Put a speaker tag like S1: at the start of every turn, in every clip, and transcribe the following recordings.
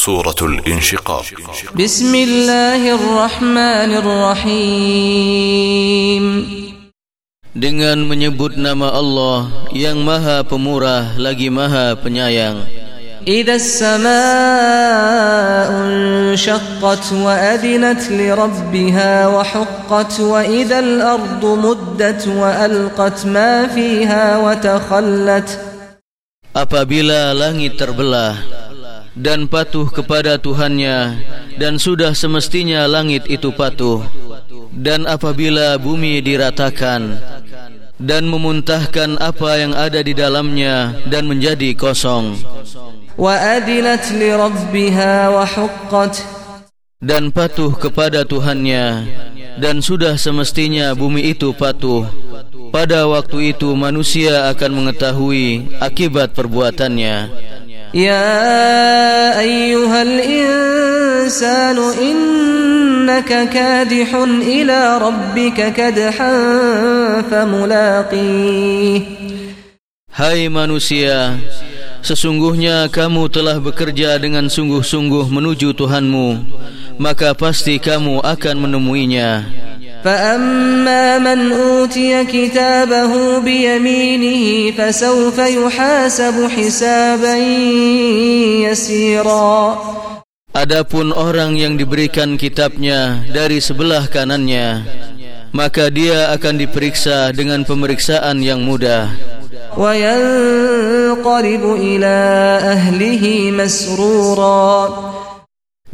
S1: سورة الانشقاق.
S2: بسم الله الرحمن الرحيم.
S3: Dengan menyebut nama Allah yang maha pemurah lagi maha penyayang.
S2: إذا السماء انشقت وأذنت لربها وحقت وإذا الأرض مدت وألقت ما فيها وتخلت
S3: Apabila langit terbelah dan patuh kepada Tuhannya dan sudah semestinya langit itu patuh. Dan apabila bumi diratakan dan memuntahkan apa yang ada di dalamnya dan menjadi kosong. Dan patuh kepada Tuhannya dan sudah semestinya bumi itu patuh. Pada waktu itu manusia akan mengetahui akibat perbuatannya.
S2: يا أيها الإنسان إنك كادح إلى ربك كدحا فملاقيه
S3: Hai manusia, sesungguhnya kamu telah bekerja dengan sungguh-sungguh menuju Tuhanmu, maka pasti kamu akan menemuinya.
S2: فأما من أوتي كتابه بيمينه فسوف يحاسب حسابا يسيرا
S3: Adapun orang yang diberikan kitabnya dari sebelah kanannya, maka dia akan diperiksa dengan pemeriksaan yang mudah.
S2: وينقلب إلى أهله مسرورا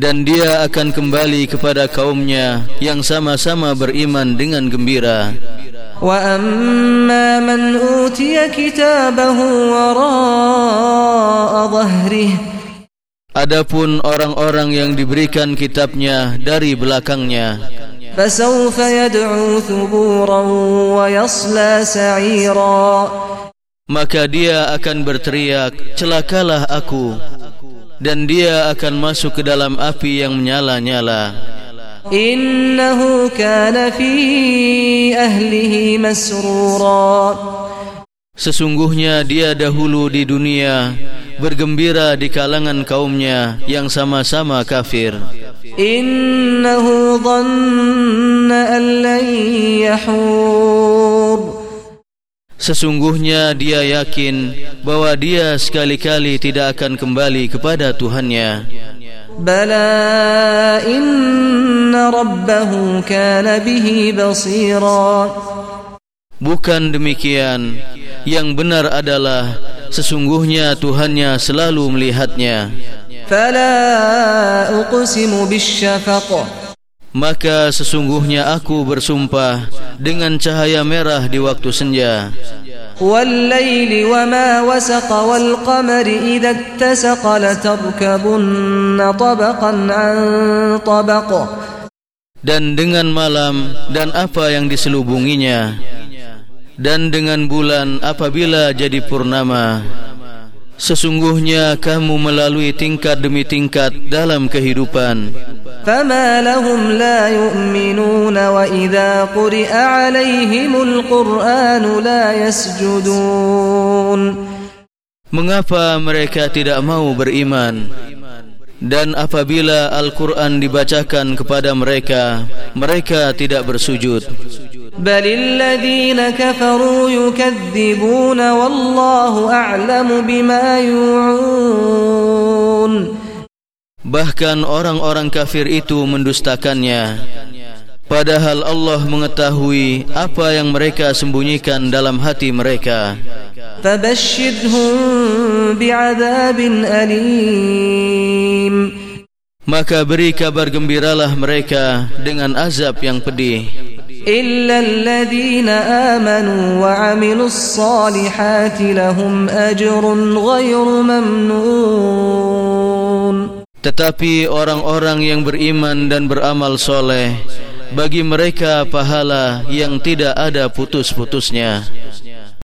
S3: Dan dia akan kembali kepada kaumnya yang sama-sama beriman dengan gembira.
S2: وأما من أوتي كتابه وراء ظهره
S3: Adapun orang-orang yang diberikan kitabnya dari belakangnya,
S2: فسوف يدعو ثبورا ويصلى سعيرا
S3: maka dia akan berteriak, celakalah aku. dan dia akan masuk ke dalam api yang menyala-nyala.
S2: Innahu kana fi ahlihi masrura.
S3: Sesungguhnya dia dahulu di dunia bergembira di kalangan kaumnya yang sama-sama kafir.
S2: Innahu dhanna an lan yahur.
S3: Sesungguhnya dia yakin bahwa dia sekali-kali tidak akan kembali kepada Tuhannya.
S2: Bala inna rabbahu kana bihi basira.
S3: Bukan demikian. Yang benar adalah sesungguhnya Tuhannya selalu melihatnya.
S2: Fala uqsimu bisyafaq.
S3: Maka sesungguhnya aku bersumpah dengan cahaya merah di waktu senja
S2: والليل وما وسق والقمر إذا اتسق لتركبن طبقا عن طبق
S3: dan dengan malam dan apa yang diselubunginya dan dengan bulan apabila jadi purnama sesungguhnya kamu melalui tingkat demi tingkat dalam kehidupan
S2: فما لهم لا يؤمنون وإذا قرئ عليهم القرآن لا يسجدون
S3: mengapa mereka tidak mau beriman dan apabila Al-Quran dibacakan kepada mereka mereka tidak bersujud
S2: بل الذين كفروا يكذبون والله أعلم بما يوعون
S3: Bahkan orang-orang kafir itu mendustakannya Padahal Allah mengetahui apa yang mereka sembunyikan dalam hati mereka
S2: فبشرهم بعذاب أليم
S3: Maka beri kabar gembiralah mereka dengan azab yang pedih
S2: إلا الذين آمنوا وعملوا الصالحات لهم أجر غير ممنون
S3: Tetapi orang-orang yang beriman dan beramal soleh Bagi mereka pahala yang tidak ada putus-putusnya